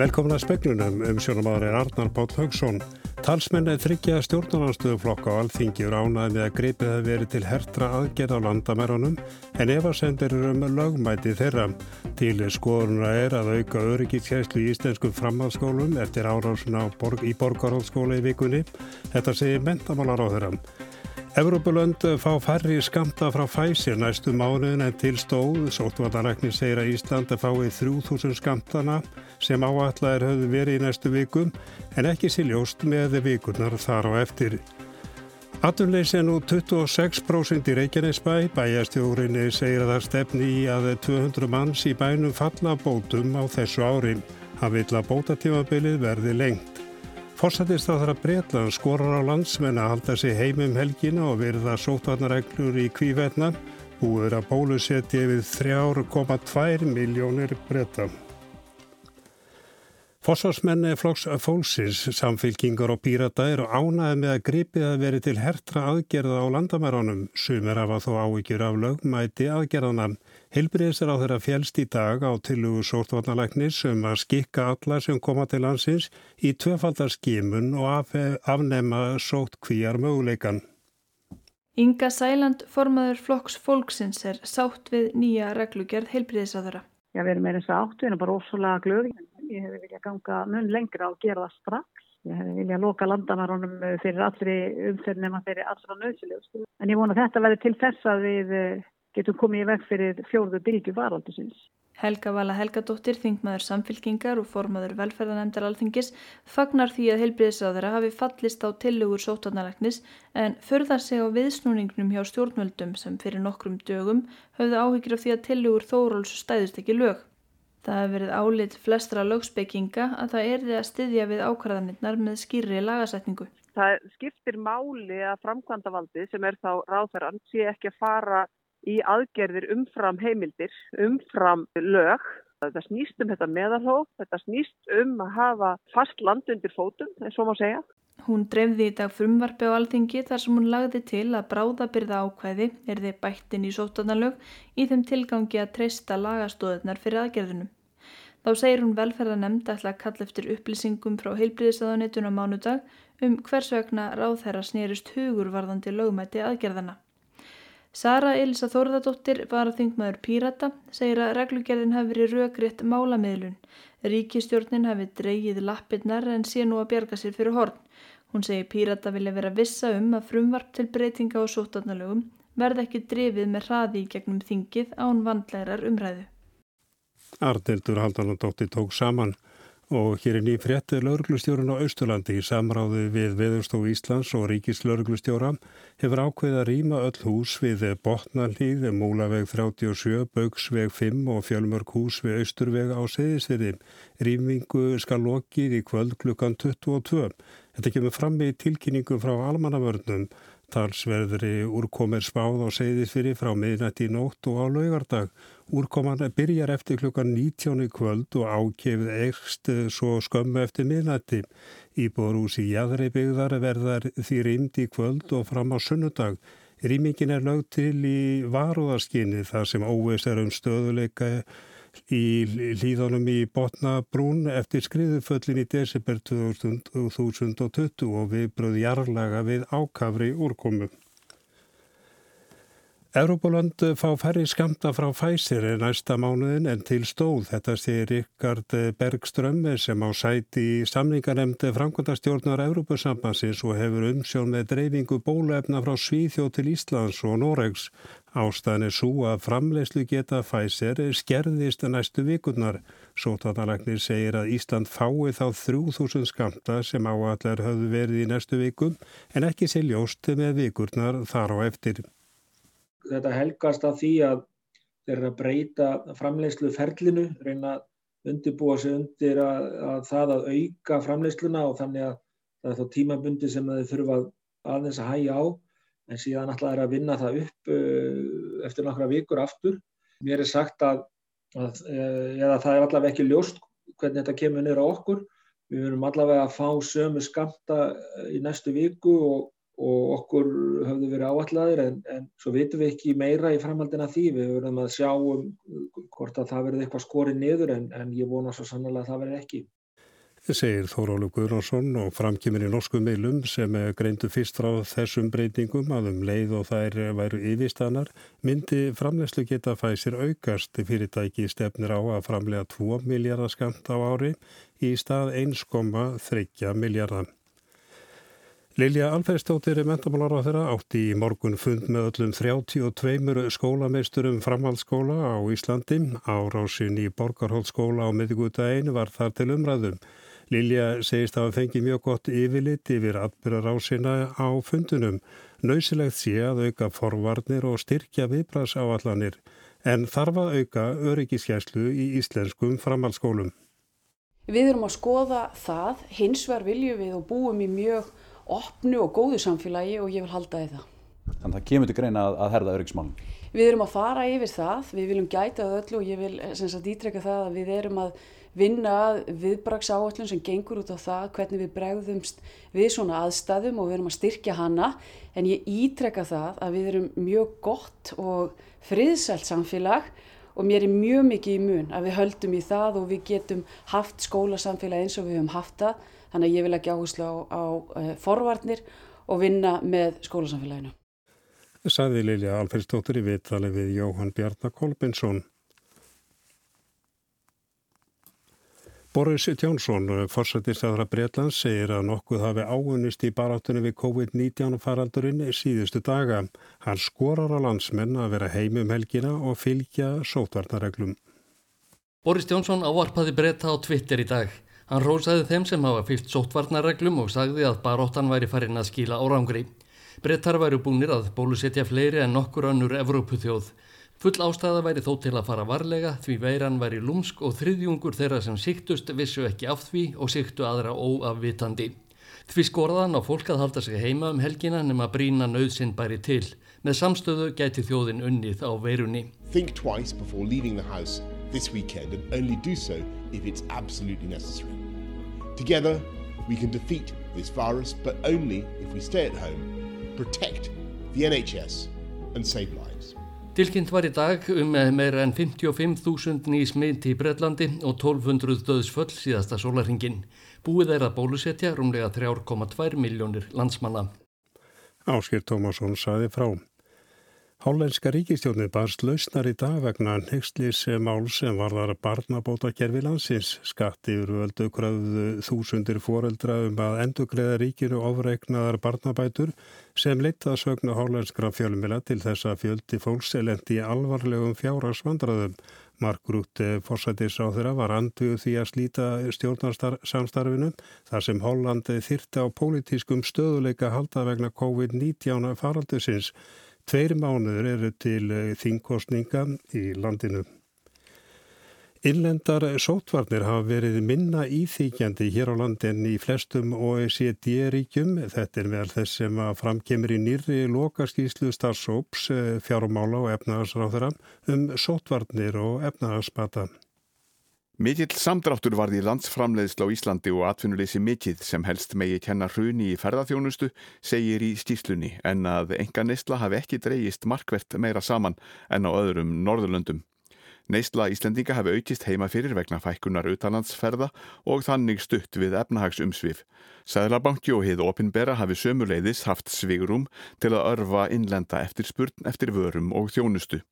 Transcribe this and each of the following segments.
Velkomin að speklunum um sjónumadur er Arnar Páll Haugsson. Talsmennið þryggja stjórnarnarstöðuflokka á alþingi ránaði með að greipið að veri til hertra aðgerð á landamærunum en efasendir um lögmæti þeirra. Til skoðurna er að auka öryggitsjæslu í íslenskum framhaldsskólum eftir árásuna borg, í borgarhaldsskóla í vikunni. Þetta segir mentamálar á þeirra. Evrópulönd fá færri skamta frá Pfizer næstu mánuðin en til stóð. Sóttvarnarækni segir að Íslanda fái 3000 skamtana sem áallar höfðu verið í næstu vikum en ekki síljóst með vikurnar þar á eftir. Aturleysi er nú 26% í Reykjanesbæ. Bæjastjórinni segir að það stefni í að 200 manns í bænum falla bótum á þessu ári. Hann vil að bótatímabilið verði lengt. Forsættist á þar að Breitland skorar á landsmenn að halda sig heimum helgina og verða sótvarnareglur í kvívetna. Búður að bólusetja við 3,2 miljónir breyta. Fossásmenni flokks fólksins, samfélkingar og pírata eru ánaði með að gripið að veri til hertra aðgerða á landamæronum. Sumir hafa þó ávíkjur af lögmæti aðgerðana. Hilbriðs er á þeirra fjælst í dag á tilugu sórtvarnalæknis um að skikka alla sem koma til landsins í tvefaldarskimun og af, afnema sótt kvíjar möguleikan. Inga Sæland, formaður flokks fólksins, er sátt við nýja reglugjörð heilbriðisáðara. Já, við erum meira sátt, við erum bara ósvöla glöði. Ég hefði viljað ganga mun lengra og gera það strax. Ég hefði viljað loka landamærunum fyrir allri umferð nema fyrir allra nöðsileg. En ég vona þetta verði til þess að við getum komið í veg fyrir fjórðu bylgu varaldusins. Helga Vala Helgadóttir, þingmaður samfylkingar og formaður velferðanemndar alþingis fagnar því að heilbriðisráðara hafi fallist á tillugur sótarnalæknis en förðar sig á viðsnúningnum hjá stjórnvöldum sem fyrir nokkrum dögum höfðu áhyggjur af því að tillugur þóróls stæðist ekki lög. Það hefði verið álit flestra lögspekinga að það erði að styðja við ákvarðanirnar með skýrri lagasetningu. Það skiptir máli að framkvæmdavaldi sem er þá ráðferðan sé ekki að fara í aðgerðir umfram heimildir, umfram lög. Þetta snýst um þetta meðalhóf, þetta snýst um að hafa fast land undir fótum, eins og má segja. Hún drefði í dag frumvarfi á alþingi þar sem hún lagði til að bráðabyrða ákvæði er þið bættin í sóttanalög í þeim tilgangi að treysta lagastóðunar fyrir aðgerðunum. Þá segir hún velferðanemnd að kalla eftir upplýsingum frá heilbríðisaðanitun á mánudag um hvers vegna ráðherra snerist hugurvarðandi lögmæti aðgerðana. Sara Elisa Þórðardóttir var að þingmaður Pírata segir að reglugerðin hafi verið rökriðt málamiðlun. Ríkistjórnin hafi dreyið lappirnar en sé nú að bjarga sér fyrir horn. Hún segir Pírata vilja vera vissa um að frumvarp til breytinga og sótarnalögum verði ekki drefið með hraði í gegnum þingið án vandlærar umræðu. Arnildur Haldanandóttir tók saman. Og hér er nýjum fréttið lauruglustjórun á Austurlandi í samráði við Veðurstof Íslands og Ríkis lauruglustjóra hefur ákveð að rýma öll hús við Botnallíð, Múlaveg 37, Bauksveg 5 og Fjölmörk hús við Austurveg á Seðisviði. Rýmingu skal lokið í kvöld klukkan 22. Þetta kemur fram í tilkynningu frá almannavörnum. Talsverðri úrkomir spáð á Seðisviði frá miðnætti í nótt og á laugardag. Úrkoman byrjar eftir klukkan 19. kvöld og ákefið ekst svo skömmu eftir miðnætti. Íbúrús í jæðreibigðar verðar því rýmdi í kvöld og fram á sunnudag. Rýmingin er lögð til í varúðarskinni þar sem óveist er um stöðuleika í hlýðanum í Botnabrún eftir skriðuföllin í desember 2020 og við bröð jarlaga við ákafri úrkomu. Európaland fá færri skamta frá Pfizer næsta mánuðin en til stóð. Þetta sé Rikard Bergström sem á sæti í samningarnemndi framkvæmdastjórnar Európusambansins og hefur umsjón með dreifingu bólefna frá Svíþjóð til Íslands og Noregs. Ástæðan er svo að framleyslu geta Pfizer skerðist næstu vikurnar. Sótanalæknir segir að Ísland fái þá 3000 skamta sem áallar höfðu verið í næstu vikum en ekki sé ljóst með vikurnar þar á eftir þetta helgast af því að þeir eru að breyta framleiðslu ferlinu, reyna að undirbúa sig undir að, að það að auka framleiðsluna og þannig að það er þá tímabundi sem þeir þurfa aðeins að hægja á en síðan alltaf er að vinna það upp uh, eftir nokkra vikur aftur. Mér er sagt að, að eða það er allavega ekki ljóst hvernig þetta kemur niður á okkur. Við verum allavega að fá sömu skamta í næstu viku og og okkur höfðu verið áalladir en, en svo vitum við ekki meira í framhaldina því, við verðum að sjá um hvort að það verði eitthvað skorið niður en, en ég vona svo sannlega að það verði ekki. segir Þórólu Guðronsson og framkymir í norsku meilum sem greindu fyrst frá þessum breytingum að um leið og þær væru yfirstanar myndi framlegslu geta fæsir aukast fyrirtæki stefnir á að framlega 2 miljardar skamt á ári í stað 1,3 miljardar. Lilja Alferstóttir er mentamálar á þeirra átti í morgun fund með öllum 32 skólameisturum framhaldsskóla á Íslandi. Árásin í Borgarhóllskóla á miðgúta einu var þar til umræðum. Lilja segist að það fengi mjög gott yfirlit yfir atbyrjarásina á fundunum. Nauðsilegt sé að auka forvarnir og styrkja viðbrasáallanir en þarf að auka öryggiskeslu í íslenskum framhaldsskólum. Við erum að skoða það, hins vegar viljum við og búum í mjög opnu og góðu samfélagi og ég vil halda í það. Þannig að það kemur til greina að, að herða öryggismálum? Við erum að fara yfir það, við viljum gæta það öllu og ég vil sem sagt ítrekka það að við erum að vinna viðbrags áallun sem gengur út á það hvernig við bregðumst við svona aðstæðum og við erum að styrkja hana en ég ítrekka það að við erum mjög gott og friðsælt samfélag og mér er mjög mikið í mun að við höldum í það og við getum haft skólasamfélag eins og við höfum haft það Þannig að ég vil ekki áherslu á, á uh, forvarnir og vinna með skólasamfélaginu. Saði Lilja Alferdstóttir í viðtali við Jóhann Bjarnar Kolbinsson. Boris Jónsson, forsættistaðra Breitlands, segir að nokkuð hafi áunist í baráttunni við COVID-19 faraldurinn síðustu daga. Hann skorar á landsmenn að vera heimum helgina og fylgja sótvarnareglum. Boris Jónsson ávarpaði breyta á Twitter í dag. Hann rósaði þeim sem hafa fyllt sóttvarnarreglum og sagði að baróttan væri farin að skíla árangri. Brettar væru búinir að bólusetja fleiri en nokkur önnur Evrópuþjóð. Full ástæða væri þó til að fara varlega því veiran væri lúmsk og þriðjungur þeirra sem síktust vissu ekki af því og síktu aðra óafvitandi. Því skorðan á fólk að halda sig heima um helgina nema brína nöðsinn bæri til. Með samstöðu gæti þjóðin unnið á veirunni. Think twice before leaving the house this weekend and only do so if it's absolutely necessary. Together, we can defeat this virus, but only if we stay at home, protect the NHS and save lives. Tilkynnt var í dag um meira en 55.000 ný smitt í Breitlandi og 1200 döðsföll síðasta sólarhingin. Búið er að bólusetja rúmlega 3,2 miljónir landsmanna. Áskir Tómasson saði frá. Hállenska ríkistjónið barst lausnar í dag vegna nextlis mál sem varðar barnabóta kerfi landsins. Skatti yfir völdu kröfðu þúsundir foreldra um að endugreða ríkinu ofreiknaðar barnabætur sem leita sögnu hállenskra fjölmila til þess að fjöldi fólks elendi í alvarlegum fjárasvandraðum. Mark Rúti fórsættis á þeirra var anduð því að slíta stjórnarsamstarfinu þar sem Hollandi þyrti á pólitískum stöðuleika halda vegna COVID-19 faraldusins. Tveir mánuður eru til eh, þingkostninga í landinu. Innlendar sótvarnir hafa verið minna íþýkjandi hér á landin í flestum OECD-ríkjum. Þetta er meðal þess sem að framkemur í nýri lokaskíslu starfsóps eh, fjármála og efnahagsráðara um sótvarnir og efnahagsbata. Mikill samdráttur varði landsframleiðsla á Íslandi og atvinnuleysi mikill sem helst megi kenna hruni í ferðarþjónustu segir í stíslunni en að enga neysla hafi ekki dreyist markvert meira saman en á öðrum Norðurlöndum. Neysla Íslendinga hafi aukist heima fyrir vegna fækkunar utanlandsferða og þannig stutt við efnahagsumsvið. Sæðlabanki og heið opinbera hafi sömuleiðis haft svigurum til að örfa innlenda eftir spurn eftir vörum og þjónustu.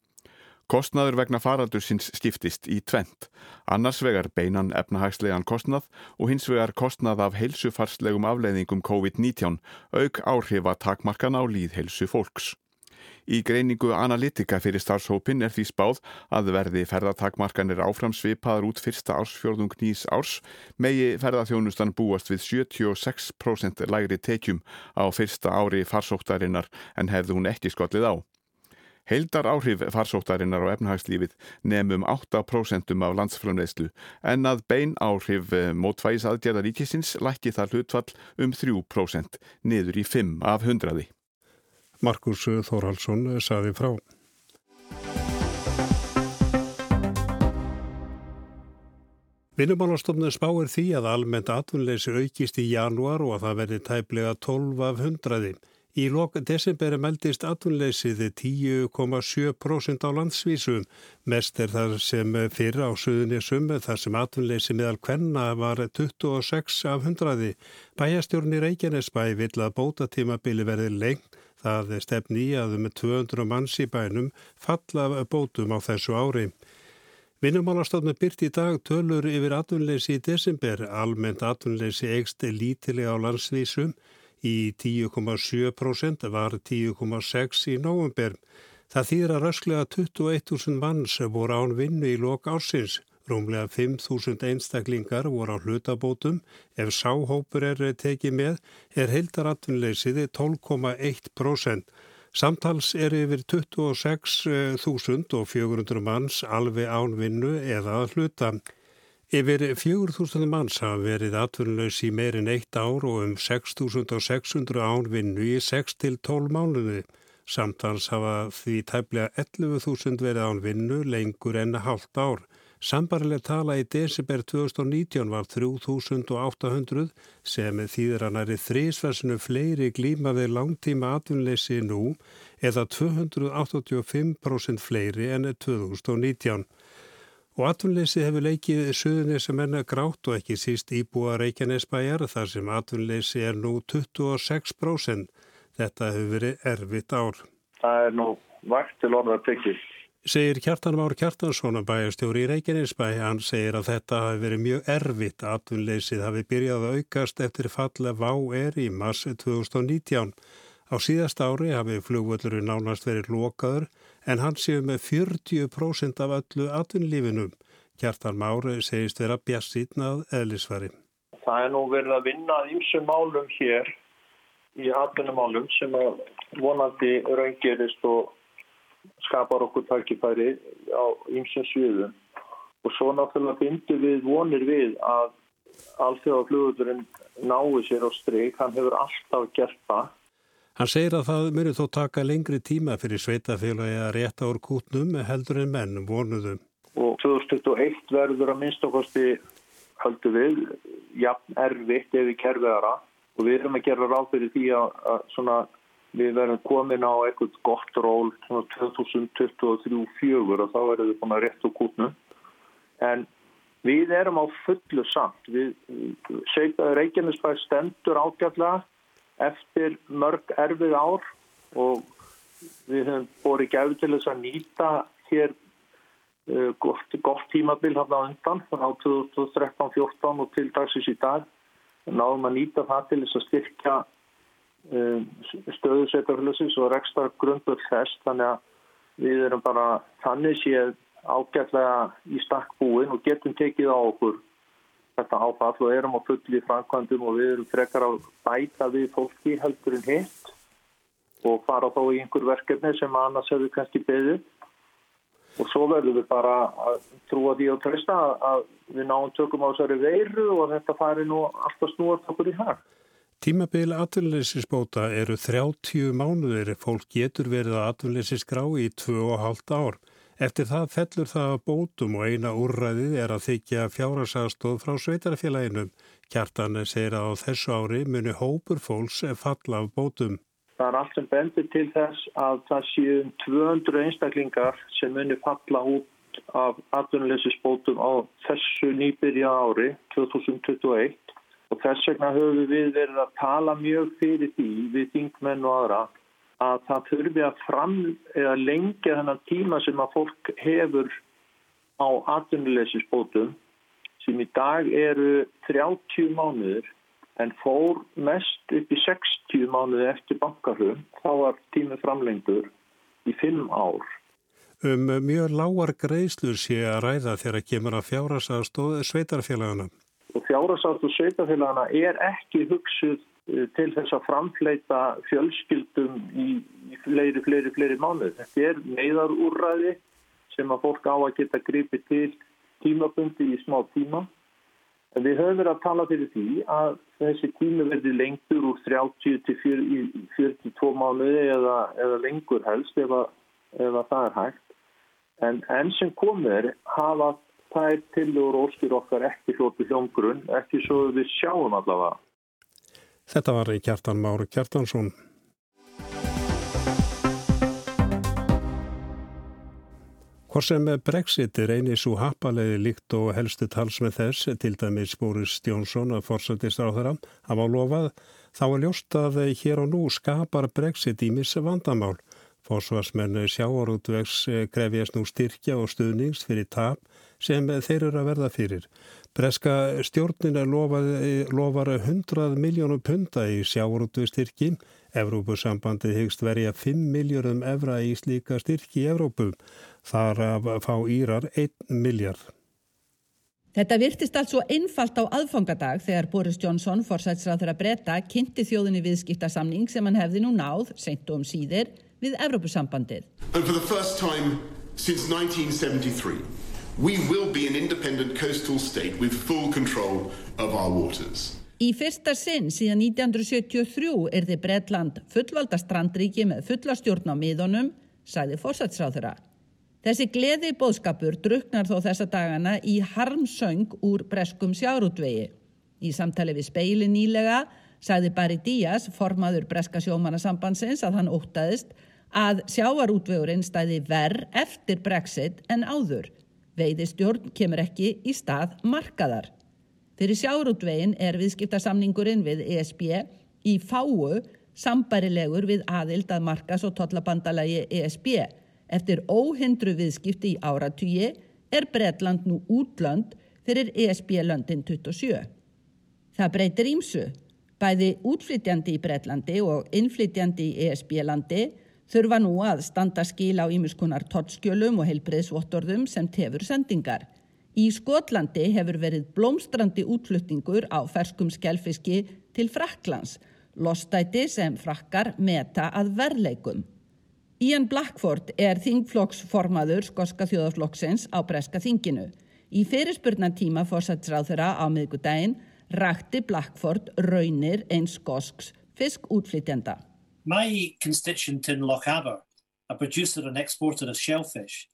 Kostnaður vegna faraldursins skiptist í tvent, annars vegar beinan efnahagslegan kostnað og hins vegar kostnað af heilsufarslegum afleiðingum COVID-19 auk áhrifa takmarkana á líðheilsu fólks. Í greiningu analytika fyrir starfshópin er því spáð að verði ferðartakmarkanir áfram svipaðar út fyrsta ársfjörðung nýs árs megi ferðarþjónustan búast við 76% lægri tekjum á fyrsta ári farsóktarinnar en hefði hún ekki skollið á. Heildar áhrif farsóttarinnar á efnahagslífið nefnum 8% af landsframleyslu en að bein áhrif eh, mótvægis aðgerða ríkisins lækki það hlutfall um 3% niður í 5 af 100. Markus Þórhalsson saði frá. Vinnumálastofnun spáir því að almennt atvinnleysi aukist í janúar og að það verði tæplega 12 af 100. Í lok desemberi meldist atvinnleysið 10,7% á landsvísum. Mest er það sem fyrir á suðunisum þar sem atvinnleysið meðal kvenna var 26 af 100. Bæjastjórnir Reykjanesbæ vill að bótatímabili verði lengt. Það er stefni að um 200 manns í bænum falla bótum á þessu ári. Vinnumálastofnum byrt í dag tölur yfir atvinnleysi í desember. Almennt atvinnleysi eigst lítilega á landsvísum í 10,7% var 10,6% í nógumber. Það þýðra rösklega 21.000 manns voru án vinnu í lok ársins. Rúmlega 5.000 einstaklingar voru á hlutabótum. Ef sáhópur er tekið með er heildaratvinnleysiði 12,1%. Samtals er yfir 26.400 manns alveg án vinnu eða hluta. Yfir 4.000 manns hafa verið atvinnulegs í meirin eitt ár og um 6.600 án vinnu í 6-12 mánuði. Samtals hafa því tæplega 11.000 verið án vinnu lengur enn að halvt ár. Sambarileg tala í desember 2019 var 3800 sem þýðir hann er í þrísversinu fleiri glíma við langtíma atvinnleysi nú eða 285% fleiri enn 2019. Og atvinnleysi hefur leikið söðunni sem enna grátt og ekki síst íbúa Reykjanesbæjar þar sem atvinnleysi er nú 26%. Þetta hefur verið erfitt ár. Það er nú vakt til orða að tekja segir Kjartan Már Kjartansson bæjastjóri í Reykjanesbæ. Hann segir að þetta hafi verið mjög erfitt. Atvinnleysið hafi byrjað að aukast eftir falla VÁ er í mars 2019. Á síðast ári hafi flugvöldurinn nánast verið lokaður en hann séu með 40% af öllu atvinnlífinum. Kjartan Már segist vera bjassitnað eðlisvari. Það er nú verið að vinna ímsum málum hér í atvinnumálum sem vonandi raungerist og skapar okkur tækifæri á ymsum sviðum og svo náttúrulega bindur við vonir við að alþjóðaflugurinn nái sér á streik, hann hefur alltaf gert það. Hann segir að það muni þó taka lengri tíma fyrir sveitafélagi að rétta úr kútnum heldur en menn vonuðum. Og 2021 verður að minnst okkarsti höldu við, jafn erfitt ef við kerfiðara og við erum að gera ráð fyrir því að, svona við verðum komin á eitthvað gott ról 2023-2024 og þá verðum við búin að rétt úr kútnum. En við erum á fullu samt. Við segjaði Reykjanesbær stendur ágætlega eftir mörg erfið ár og við höfum borið gæfi til þess að nýta hér uh, gott, gott tímabil hafða undan á 2013-14 og til dagsins í dag. Náðum að nýta það til þess að styrkja Um, stöðu sveitafélagsins og rekstar grundull þess þannig að við erum bara þannig séð ágætlega í stakkbúin og getum tekið á okkur þetta áfall og erum á fulli framkvæmdum og við erum frekar að bæta við fólki heldur en hitt og fara þá í einhver verkefni sem annars hefur kannski beðið og svo verðum við bara að trúa því og treysta að við náum tökum á þessari veiru og þetta fari nú alltaf snúast okkur í hag. Tímabil atvinnleysisbóta eru 30 mánuðir fólk getur verið að atvinnleysisgrá í 2,5 ár. Eftir það fellur það að bótum og eina úrræðið er að þykja fjárasastóð frá sveitarfélaginum. Kjartan segir að á þessu ári muni hópur fólks falla af bótum. Það er allt sem bendir til þess að það séu 200 einstaklingar sem muni falla út af atvinnleysisbótum á þessu nýbyrja ári 2021 og þess vegna höfum við verið að tala mjög fyrir því við þingmenn og aðra að það þurfi að fram eða lengja þennan tíma sem að fólk hefur á atvinnuleysisbótum sem í dag eru 30 mánuður en fór mest upp í 60 mánuði eftir bankarhum þá var tími framlengdur í 5 ár. Um mjög lágar greiðslur sé að ræða þegar kemur að fjárasastóð sveitarfélagana og fjárasáttu sveitafélagana er ekki hugsuð til þess að framfleita fjölskyldum í, í fleiri, fleiri, fleiri mánuð. Þetta er neyðarúrræði sem að fólk á að geta gripið til tímabundi í smá tíma. En við höfum verið að tala fyrir því að þessi tími verði lengtur úr 30 til 42 mánuði eða, eða lengur helst ef að, ef að það er hægt. En enn sem komir hafa það er tilur og óskir okkar ekki hljóti hljómgrunn, ekki svo við sjáum allavega. Þetta var í kjartan Máru Kjartansson. Hvort sem Brexit er eini svo happalegi líkt og helstu tals með þess, til dæmis Boris Jónsson að forsöndist á þeirra, hafa lofað, þá er ljóst að hér og nú skapar Brexit í missa vandamál Fósvarsmenn sjáorútvegs krefjast nú styrkja og stuðnings fyrir tap sem þeir eru að verða fyrir. Breska stjórnina lofar 100 miljónum punta í sjáorútvegstyrki. Evrópusambandi hegst verja 5 miljónum evra í slíka styrki í Evrópum. Þar fá Írar 1 miljard. Þetta virtist allt svo einfalt á aðfangadag þegar Boris Johnson, forsætsráður að breyta, kynnti þjóðinni viðskiptasamning sem hann hefði nú náð, seint og um síðir, við Evrópusambandið. And for the first time since 1973, we will be an independent coastal state with full control of our waters. Í fyrsta sinn síðan 1973 er þið Breitland fullvalda strandríki með fullastjórn á miðunum, sagði forsætsráðura. Þessi gleði bóðskapur druknar þó þessa dagana í harmsöng úr breskum sjárútvegi. Í samtali við speili nýlega sagði Barry Díaz, formaður breska sjómanasambansins, að hann ótaðist að sjáarútvegurinn stæði verð eftir Brexit en áður. Veiðistjórn kemur ekki í stað markaðar. Fyrir sjárútvegin er viðskiptasamningurinn við ESB í fáu sambarilegur við aðild að markas og tollabandalagi ESB. Eftir óhindru viðskipti í áratugi er Bretland nú útlönd fyrir ESB-löndin 27. Það breytir ímsu. Bæði útflytjandi í Bretlandi og innflytjandi í ESB-landi þurfa nú að standa skil á ímuskunar tottskjölum og heilbreyðsvottorðum sem tefur sendingar. Í Skotlandi hefur verið blómstrandi útflutningur á ferskum skjálfiski til Fraklands, lostæti sem frakkar meta að verleikum. Ian Blackford er þingflokksformaður skoska þjóðaflokksins á breska þinginu. Í fyrirspurnartíma fórsætsráð þeirra á miðgudaginn rakti Blackford raunir eins skosks fiskútflytjenda. My constituent in Lochaber, a producer and exporter of shellfish,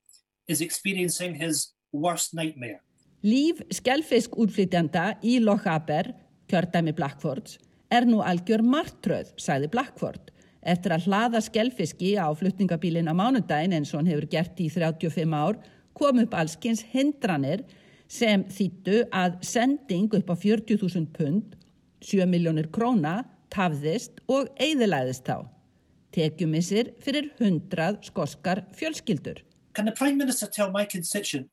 is experiencing his worst nightmare. Líf skellfiskútflytjenda í Lochaber, kjördæmi Blackfords, er nú algjör martröð, sagði Blackford eftir að hlaða skellfiski á flutningabílin á mánudagin eins og hann hefur gert í 35 ár kom upp allskins hindranir sem þýttu að sending upp á 40.000 pund, 7 miljónir króna, tafðist og eigðilæðist þá. Tekjumissir fyrir 100 skoskar fjölskyldur. Can the Prime Minister tell my constituent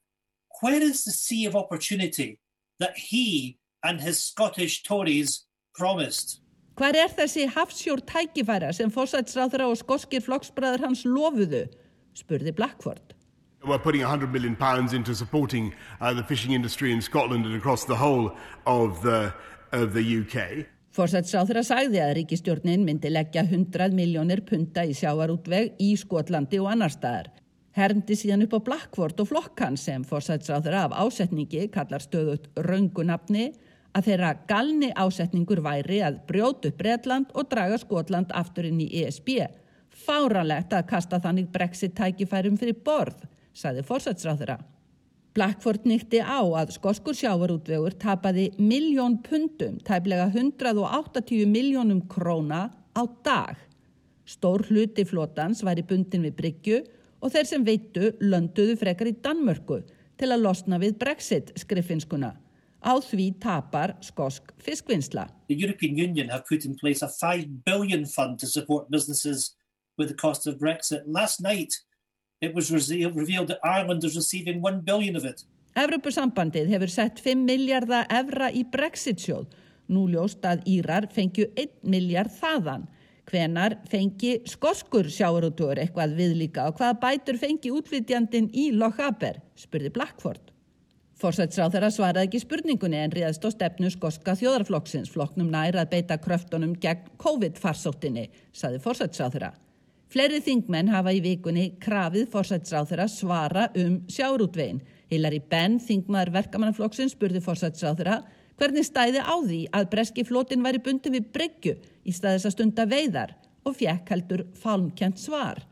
where is the sea of opportunity that he and his Scottish Tories promised? Hvar er þessi hafsjór tækifæra sem fórsætsráðra og skoskir flokksbræður hans lofuðu? spurði Blackford. We're putting 100 million pounds into supporting uh, the fishing industry in Scotland and across the whole of the, of the UK. Fórsætsráðra sagði að ríkistjórnin myndi leggja 100 miljónir punta í sjávarútveg í Skotlandi og annar staðar. Herndi síðan upp á Blackford og flokkan sem fórsætsráðra af ásetningi kallar stöðut raungunapni að þeirra galni ásetningur væri að brjótu Breitland og draga Skotland aftur inn í ESB. Fáranlegt að kasta þannig brexit tækifærum fyrir borð, saði fórsætsráðura. Blackford nýtti á að skoskur sjávarútvegur tapaði miljón pundum, tæplega 180 miljónum króna á dag. Stór hluti flotans var í bundin við Bryggju og þeir sem veitu lönduðu frekar í Danmörku til að losna við brexit skriffinskuna. Á því tapar skosk fiskvinnsla. The European Union have put in place a 5 billion fund to support businesses with the cost of Brexit. Last night it was revealed that Ireland is receiving 1 billion of it. Evropasambandið hefur sett 5 miljardar evra í Brexit-sjóð. Nú ljóst að Írar fengju 1 miljard þaðan. Hvenar fengi skoskur sjáurútur eitthvað viðlíka og hvaða bætur fengi útflytjandin í Lochaber, spurði Blackford. Forsætsráð þeirra svaraði ekki spurningunni en riðast á stefnu skoska þjóðarflokksins flokknum nær að beita kröftunum gegn COVID-farsóttinni, saði forsætsráð þeirra. Fleiri þingmenn hafa í vikunni krafið forsætsráð þeirra svara um sjárútvegin. Hilari Benn, þingmaður verkamannaflokksins, spurði forsætsráð þeirra hvernig stæði á því að breski flotin væri bundi við bryggju í staðis að stunda veiðar og fjekk heldur fálmkjent svar.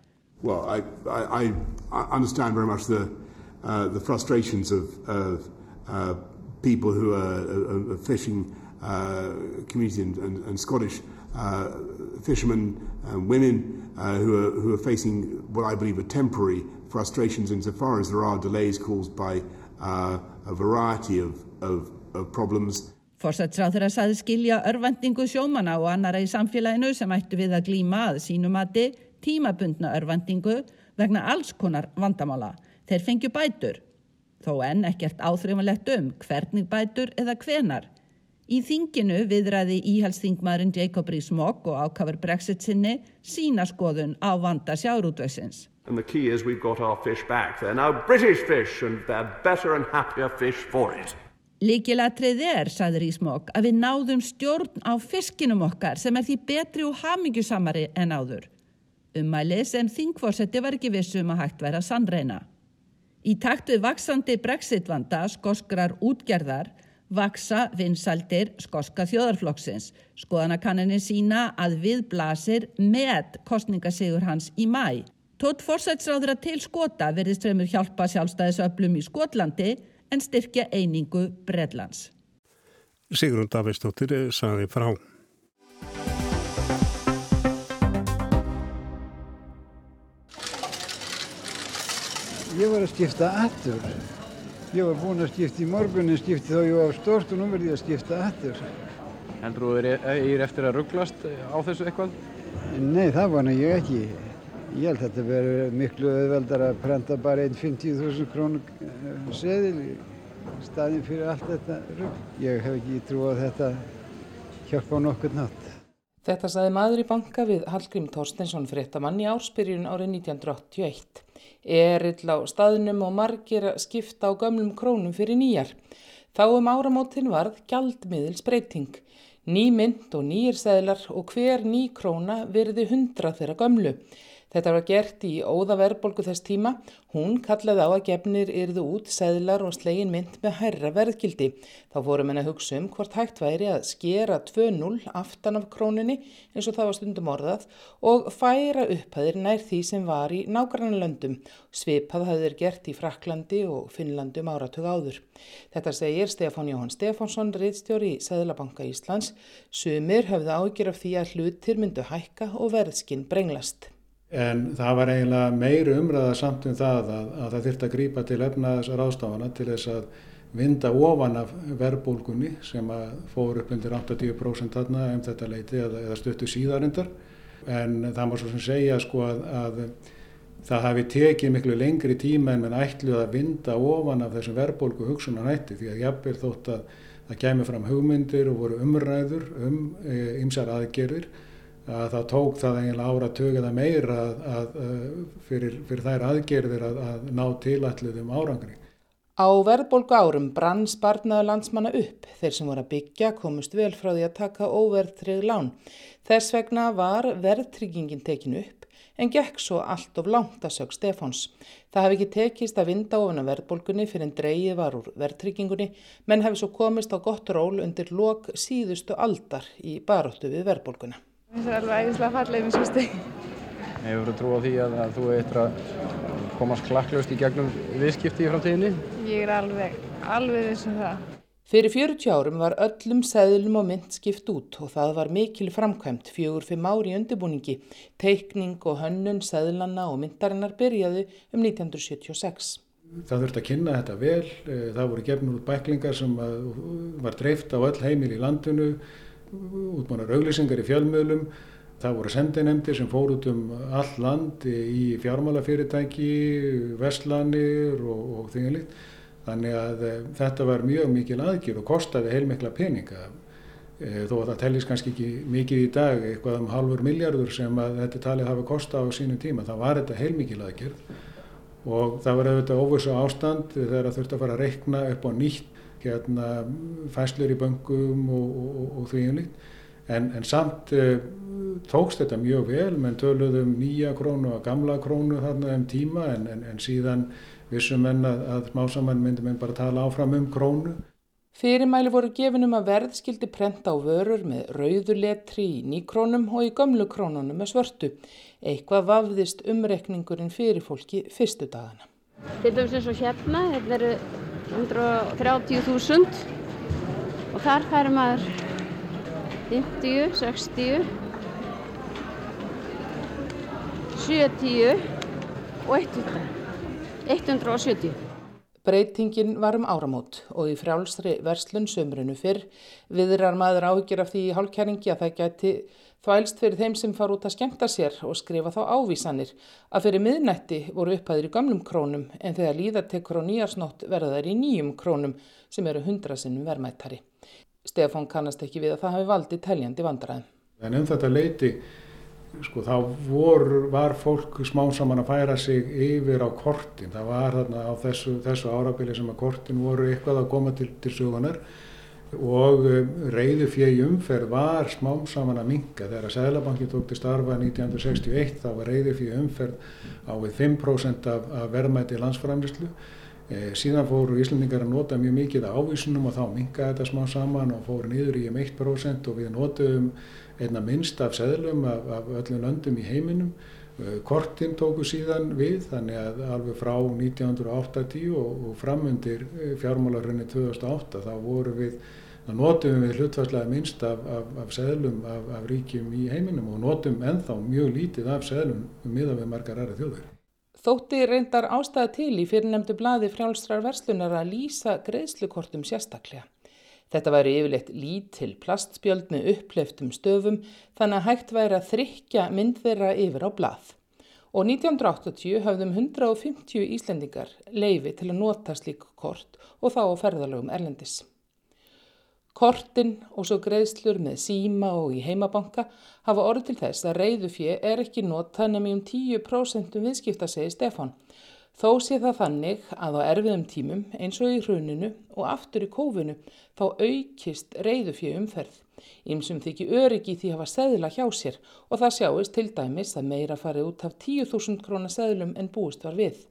Well, I, I, I understand very much the uh, the frustrations of, of people who are, are fishing uh, community and, and, and Scottish uh, fishermen and women uh, who, are, who are facing what I believe are temporary frustrations insofar as there are delays caused by uh, a variety of, of, of problems. Forsætsráð þeirra saði skilja örvendingu sjómana og annara í samfélaginu sem ættu við að glíma að sínumati tímabundna örvendingu vegna alls konar vandamála. Þeir fengju bætur, þó enn ekkert áþreifanlegt um hvernig bætur eða hvenar. Í þinginu viðræði íhalsþingmaðurinn Jacob Rees-Mogg og ákafur Brexit sinni sína skoðun á vanda sjáurútvegsins. And the key is we've got our fish back. They're now British fish and they're better and happier fish for it. Líkilatrið er, saði Rísmokk, að við náðum stjórn á fiskinum okkar sem er því betri og hamingjusamari en áður. Ummæli sem þingforsetti var ekki vissum að hægt væra sannreina. Í takt við vaksandi brexit-vanda skoskrar útgerðar vaksa vinsaldir skoska þjóðarflokksins. Skoðanakanninni sína að við blasir með kostningasigur hans í mæ. Tótt forsætsráður að til skota verðist fremur hjálpa sjálfstæðisöflum í Skotlandi en styrkja einingu Bredlands. Sigrun Davidsdóttir saði frá. Ég var að skipta aftur. Ég var búinn að skipta í morgunin, skipti þá ég var stort og nú verði ég að skipta aftur. Heldur þú að þið er eftir að rugglast á þessu eitthvað? Nei, það vana ég ekki. Ég held að þetta verður miklu auðveldar að prenta bara einn 50.000 krónu seðil í staðin fyrir allt þetta rugg. Ég hef ekki trú að þetta hjálpa á nokkur nátt. Þetta saði maður í banka við Hallgrím Þorstensson fréttamann í ársbyrjun árið 1981. Erill á staðnum og margir að skipta á gömlum krónum fyrir nýjar. Þá um áramótin varð gjaldmiðilsbreyting. Ný mynd og nýjir seðlar og hver ný króna verði hundra þeirra gömlu. Þetta var gert í óðaverbolgu þess tíma. Hún kallaði á að gefnir yrðu út seðlar og slegin mynd með hærra verðgildi. Þá fórum henn að hugsa um hvort hægt væri að skera 2-0 aftan af króninni eins og það var stundum orðað og færa upphæðir nær því sem var í nágrannlöndum. Svipað hafði þeir gert í Fraklandi og Finnlandum áratug áður. Þetta segir Stefán Jóhann Stefánsson, reittstjóri í Seðlabanka Íslands. Sumir höfðu ágjör af því að hlutir myndu hækka og verðskinn brenglast. En það var eiginlega meiri umræða samt um það að, að það þurfti að grýpa til efnaðsar ástafana til þess að vinda ofan af verbulgunni sem að fór upp undir 80% þarna um þetta leiti eða, eða stöttu síðarindar. En það má svo sem segja sko að, að það hafi tekið miklu lengri tíma en mann ætluð að vinda ofan af þessum verbulgu hugsunan hætti því að jafnvel þótt að það kemur fram hugmyndir og voru umræður um ymsar e, aðgerðir að það tók það eiginlega ára tökjaða meira að, að, fyrir, fyrir þær aðgerðir að, að ná tilalluðum árangri. Á verðbólgu árum brann sparnaðu landsmanna upp. Þeir sem voru að byggja komust vel frá því að taka óverðtrið lán. Þess vegna var verðtryggingin tekinu upp en gekk svo allt of langt að sög Stefáns. Það hefði ekki tekist að vinda ofan að verðbólgunni fyrir en dreyið var úr verðtryggingunni menn hefði svo komist á gott ról undir lok síðustu aldar í baróttu við verðbólguna. Það er alveg æðislega fallið með svo steg. Hefur þú trú á því að, að þú eitthvað að komast klakklaust í gegnum viðskipti í framtíðinni? Ég er alveg, alveg þessum það. Fyrir 40 árum var öllum seðlum og mynd skipt út og það var mikil framkvæmt fjögur fimm ári undirbúningi. Teikning og hönnun seðlanna og myndarinnar byrjaði um 1976. Það þurfti að kynna þetta vel. Eh, það voru gefnur út bæklingar sem var dreift á öll heimil í landinu útmánar auglýsingar í fjölmiðlum. Það voru sendinemdir sem fór út um all land í fjármálafyrirtæki, vestlanir og, og þingarlíkt. Þannig að e, þetta var mjög mikil aðgjör og kostaði heilmikla peninga. E, þó að það tellist kannski ekki mikið í dag, eitthvað um halvur miljardur sem þetta talið hafa kostað á sínum tíma. Það var þetta heilmikil aðgjörð og það var auðvitað óvissu ástand þegar það þurfti að fara að reikna upp á nýtt hérna, fæslur í böngum og, og, og því einlíkt. En, en samt uh, tókst þetta mjög vel, menn töluðum nýja krónu og gamla krónu þarna um tíma en, en, en síðan vissum menn að, að másamann myndi menn bara tala áfram um krónu. Fyrirmæli voru gefin um að verð skildi prenta á vörur með rauðuletri í nýkrónum og í gömlu krónunum með svörtu. Eitthvað vafðist umrekningurinn fyrir fólki fyrstu dagana. Til dæmis eins og hérna, hérna eru 130.000 og þar færi maður 50, 60, 70 og 100. 170. Breytingin var um áramót og í frjálsri verslun sömrunu fyrr viðrar maður áhyggjur af því í hálkæringi að það gæti þvælst fyrir þeim sem far út að skemta sér og skrifa þá ávísanir að fyrir miðnætti voru upphæðir í gamlum krónum en þegar líðartekur á nýjarsnótt verða þær í nýjum krónum sem eru hundrasinnum vermættari. Stefán kannast ekki við að það hafi valdið teljandi vandræðum. En um þetta leiti sko þá vor, var fólk smá saman að færa sig yfir á kortin. Það var þarna á þessu, þessu árabili sem að kortin voru eitthvað að koma til, til sögunar og reyðu fjegi umferð var smá saman að minga. Þegar Sælabanki tók til starfa 1961 þá var reyðu fjegi umferð á við 5% af, af verðmæti landsframlislu. E, síðan fóru Íslandingar að nota mjög mikið ávísunum og þá minga þetta smá saman og fóru niður í um 1% og við notuðum einna minnst af seðlum af, af öllum löndum í heiminum. Kortin tóku síðan við þannig að alveg frá 1980 og, og framundir fjármálarunni 2008 þá voru við, þá notum við hlutvarslega minnst af, af, af seðlum af, af ríkjum í heiminum og notum ennþá mjög lítið af seðlum miða við margar aðra þjóður. Þótti reyndar ástæða til í fyrirnemdu blaði frjálstrar verslunar að lýsa greiðslukortum sérstaklega. Þetta væri yfirleitt lítil plastspjöld með uppleiftum stöfum þannig að hægt væri að þrykja mynd þeirra yfir á blað. Og 1980 hafðum 150 Íslendingar leifi til að nota slík kort og þá á ferðalögum erlendis. Kortin og svo greiðslur með síma og í heimabanka hafa orð til þess að reyðufjö er ekki notað nefnum um 10% viðskipta segi Stefán. Þó sé það þannig að á erfiðum tímum eins og í hruninu og aftur í kófunu þá aukist reyðufjö umferð. Ímsum þykji öryggi því hafa seðla hjá sér og það sjáist til dæmis að meira farið út af 10.000 krónar seðlum en búist var við.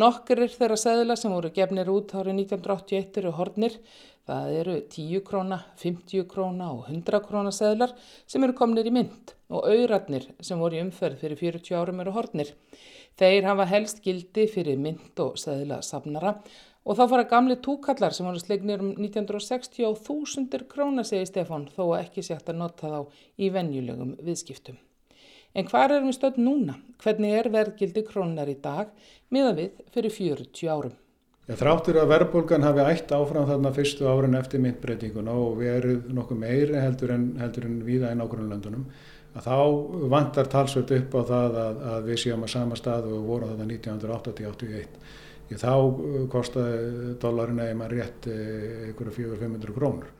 Nokkur er þeirra seðla sem voru gefnir út árið 1981 eru hornir. Það eru 10 króna, 50 króna og 100 króna seðlar sem eru komnir í mynd og auðratnir sem voru í umferð fyrir 40 árum eru hornir. Þeir hafa helst gildi fyrir mynd og seðla safnara og þá fara gamli túkallar sem voru slegnir um 1960 á þúsundir króna, segi Stefán, þó að ekki sé hægt að nota þá í venjulegum viðskiptum. En hvað erum við stöld núna? Hvernig er verðgildi krónar í dag miða við fyrir 40 árum? Ja, þráttur að verðbólgan hafi ætt áfram þarna fyrstu árin eftir myndbreytinguna og við erum nokkuð meiri heldur en, heldur en viða í nákvæmlandunum að þá vantar talsvöld upp á það að, að við séum að sama stað og vorum þetta 1980-81. Þá kostaði dólarin eða maður rétt einhverju 400-500 krónur.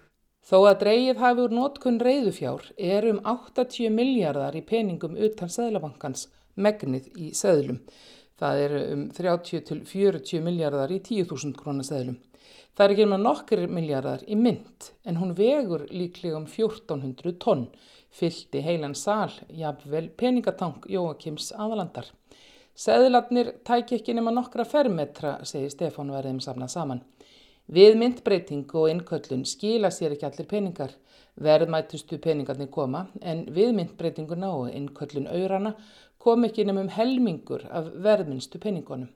Þó að dreigið hafi úr nótkun reyðufjár er um 80 miljardar í peningum utan Sæðlabankans megnið í seðlum. Það eru um 30-40 miljardar í 10.000 krónar seðlum. Það er ekki um að nokkur miljardar í mynd en hún vegur líklega um 1400 tonn fyllt í heilan sal, jafnvel peningatank Jóakims aðalandar. Seðlarnir tæki ekki nema nokkra fermetra, segir Stefán verðum safnað saman. Við myndbreytingu og innköllun skila sér ekki allir peningar. Verðmætustu peningarnir koma en við myndbreytinguna og innköllun aurana kom ekki nema um helmingur af verðminstu peningunum.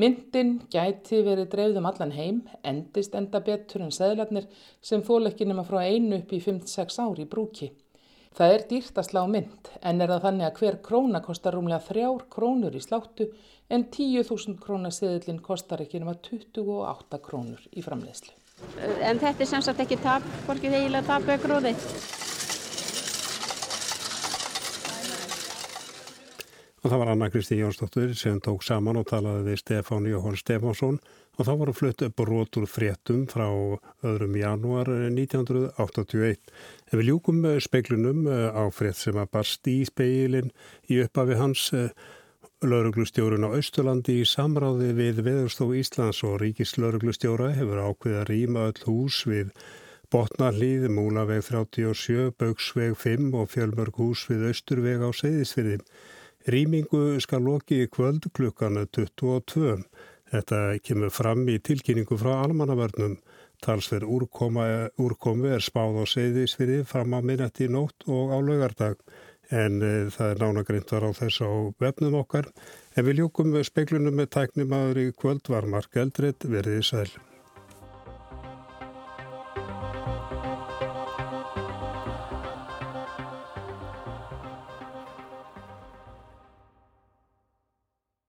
Myndin gæti verið dreifðum allan heim, endist enda betur en seðlarnir sem fól ekki nema frá einu upp í 5-6 ári í brúki. Það er dýrt að slá mynd en er það þannig að hver króna kostar rúmlega þrjár krónur í sláttu en 10.000 krónaseðlinn kostar ekki nema 28 krónur í framleiðslu. En þetta er sem sagt ekki tap, hvorkið eiginlega tap eða gróði. Og það var Anna Kristi Jónsdóttur sem tók saman og talaði við Stefán Jóhann Stefánsson og þá voru flutt upp brot úr fréttum frá öðrum janúar 1981. En við ljúkum speiklunum á frétt sem að barst í speilin í uppafi hans lauruglustjórun á Östurlandi í samráði við Veðurstof Íslands og Ríkislauruglustjóra hefur ákveð að rýma öll hús við Botnarlíð, Múlaveg 37, Bauksveg 5 og Fjölmörg hús við Östurveg á Seyðisfyrði. Rýmingu skal loki í kvöld klukkanu 22. Þetta kemur fram í tilkynningu frá almannavörnum. Talsverð úrkomi er spáð á Seyðisfyrði fram á minnætti nótt og á laugardag. En e, það er nánagrindar á þess á vefnum okkar. En við ljúkum speiklunum með tæknimaður í kvöld var Mark Eldred verið í sæl.